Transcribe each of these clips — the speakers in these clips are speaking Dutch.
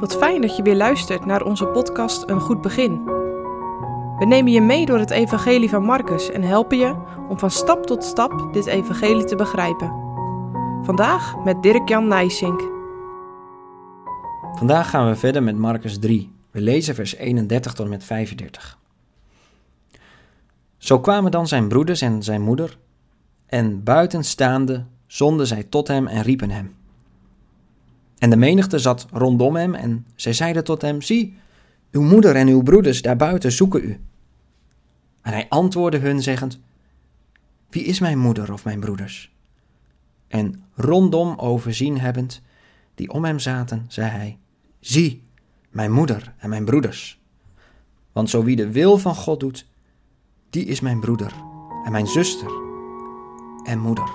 Wat fijn dat je weer luistert naar onze podcast Een Goed Begin. We nemen je mee door het Evangelie van Marcus en helpen je om van stap tot stap dit Evangelie te begrijpen. Vandaag met Dirk-Jan Nijsink. Vandaag gaan we verder met Marcus 3. We lezen vers 31 tot en met 35. Zo kwamen dan zijn broeders en zijn moeder, en buiten staande zonden zij tot hem en riepen hem. En de menigte zat rondom hem en zij zeiden tot hem, zie, uw moeder en uw broeders daarbuiten zoeken u. En hij antwoordde hun zeggend, wie is mijn moeder of mijn broeders? En rondom overzien hebbend, die om hem zaten, zei hij, zie, mijn moeder en mijn broeders. Want zo wie de wil van God doet, die is mijn broeder en mijn zuster en moeder.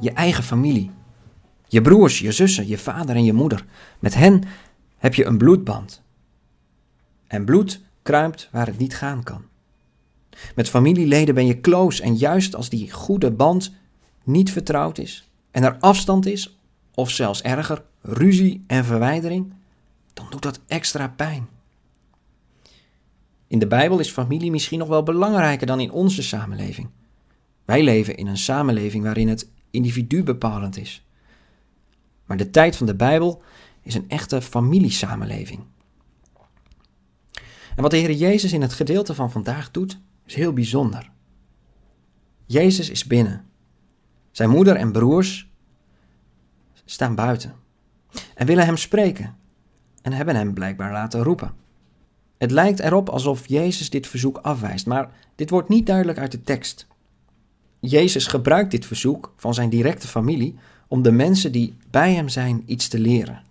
Je eigen familie je broers, je zussen, je vader en je moeder. Met hen heb je een bloedband. En bloed kruipt waar het niet gaan kan. Met familieleden ben je close en juist als die goede band niet vertrouwd is en er afstand is, of zelfs erger, ruzie en verwijdering, dan doet dat extra pijn. In de Bijbel is familie misschien nog wel belangrijker dan in onze samenleving. Wij leven in een samenleving waarin het individu bepalend is. Maar de tijd van de Bijbel is een echte familiesamenleving. En wat de Heer Jezus in het gedeelte van vandaag doet, is heel bijzonder. Jezus is binnen. Zijn moeder en broers staan buiten en willen hem spreken en hebben hem blijkbaar laten roepen. Het lijkt erop alsof Jezus dit verzoek afwijst, maar dit wordt niet duidelijk uit de tekst. Jezus gebruikt dit verzoek van zijn directe familie om de mensen die bij hem zijn iets te leren.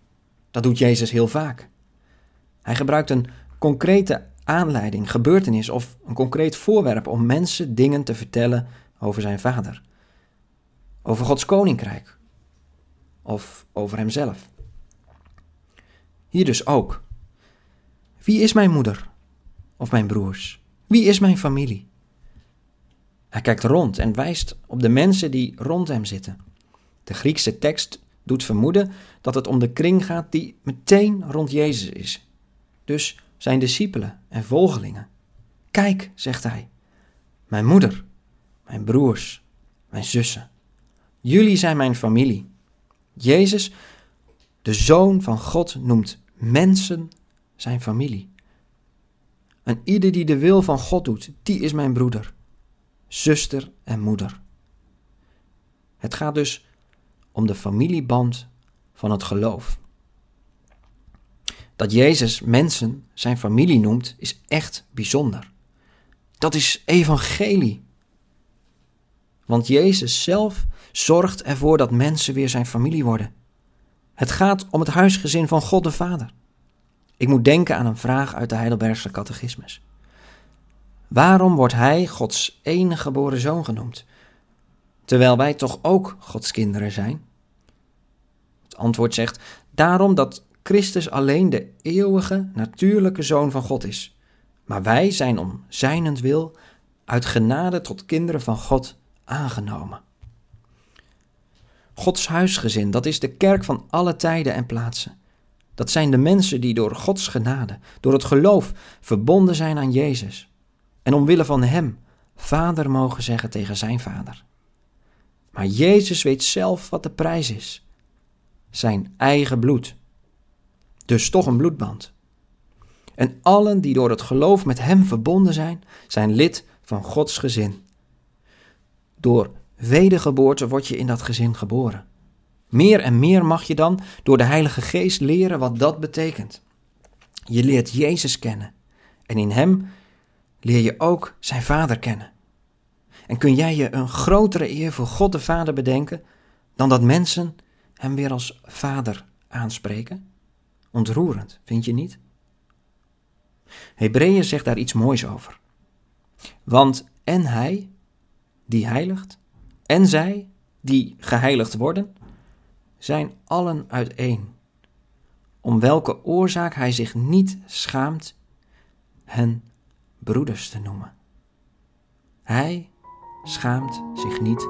Dat doet Jezus heel vaak. Hij gebruikt een concrete aanleiding, gebeurtenis of een concreet voorwerp om mensen dingen te vertellen over zijn Vader. Over Gods koninkrijk. Of over hemzelf. Hier dus ook. Wie is mijn moeder? Of mijn broers? Wie is mijn familie? Hij kijkt rond en wijst op de mensen die rond hem zitten. De Griekse tekst doet vermoeden dat het om de kring gaat die meteen rond Jezus is. Dus zijn discipelen en volgelingen. Kijk, zegt hij, mijn moeder, mijn broers, mijn zussen. Jullie zijn mijn familie. Jezus, de Zoon van God, noemt mensen zijn familie. En ieder die de wil van God doet, die is mijn broeder, zuster en moeder. Het gaat dus om de familieband van het geloof. Dat Jezus mensen zijn familie noemt, is echt bijzonder. Dat is evangelie. Want Jezus zelf zorgt ervoor dat mensen weer zijn familie worden. Het gaat om het huisgezin van God de Vader. Ik moet denken aan een vraag uit de Heidelbergse catechismus. Waarom wordt hij Gods enige geboren zoon genoemd? Terwijl wij toch ook Gods kinderen zijn? Het antwoord zegt: Daarom dat Christus alleen de eeuwige, natuurlijke zoon van God is. Maar wij zijn om zijnend wil uit genade tot kinderen van God aangenomen. Gods huisgezin, dat is de kerk van alle tijden en plaatsen. Dat zijn de mensen die door Gods genade, door het geloof, verbonden zijn aan Jezus. En omwille van Hem vader mogen zeggen tegen zijn vader. Maar Jezus weet zelf wat de prijs is. Zijn eigen bloed. Dus toch een bloedband. En allen die door het geloof met Hem verbonden zijn, zijn lid van Gods gezin. Door wedergeboorte word je in dat gezin geboren. Meer en meer mag je dan door de Heilige Geest leren wat dat betekent. Je leert Jezus kennen en in Hem leer je ook Zijn Vader kennen. En kun jij je een grotere eer voor God de Vader bedenken dan dat mensen hem weer als Vader aanspreken? Ontroerend, vind je niet? Hebreeën zegt daar iets moois over. Want en hij, die heiligt, en zij, die geheiligd worden, zijn allen uiteen. Om welke oorzaak hij zich niet schaamt hen broeders te noemen. Hij schaamt zich niet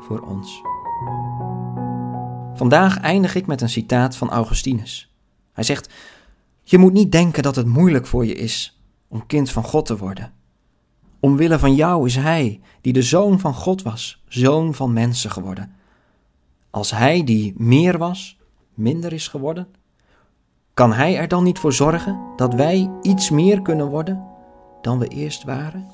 voor ons. Vandaag eindig ik met een citaat van Augustinus. Hij zegt: Je moet niet denken dat het moeilijk voor je is om kind van God te worden. Omwille van jou is Hij, die de zoon van God was, zoon van mensen geworden. Als Hij die meer was, minder is geworden, kan Hij er dan niet voor zorgen dat wij iets meer kunnen worden dan we eerst waren?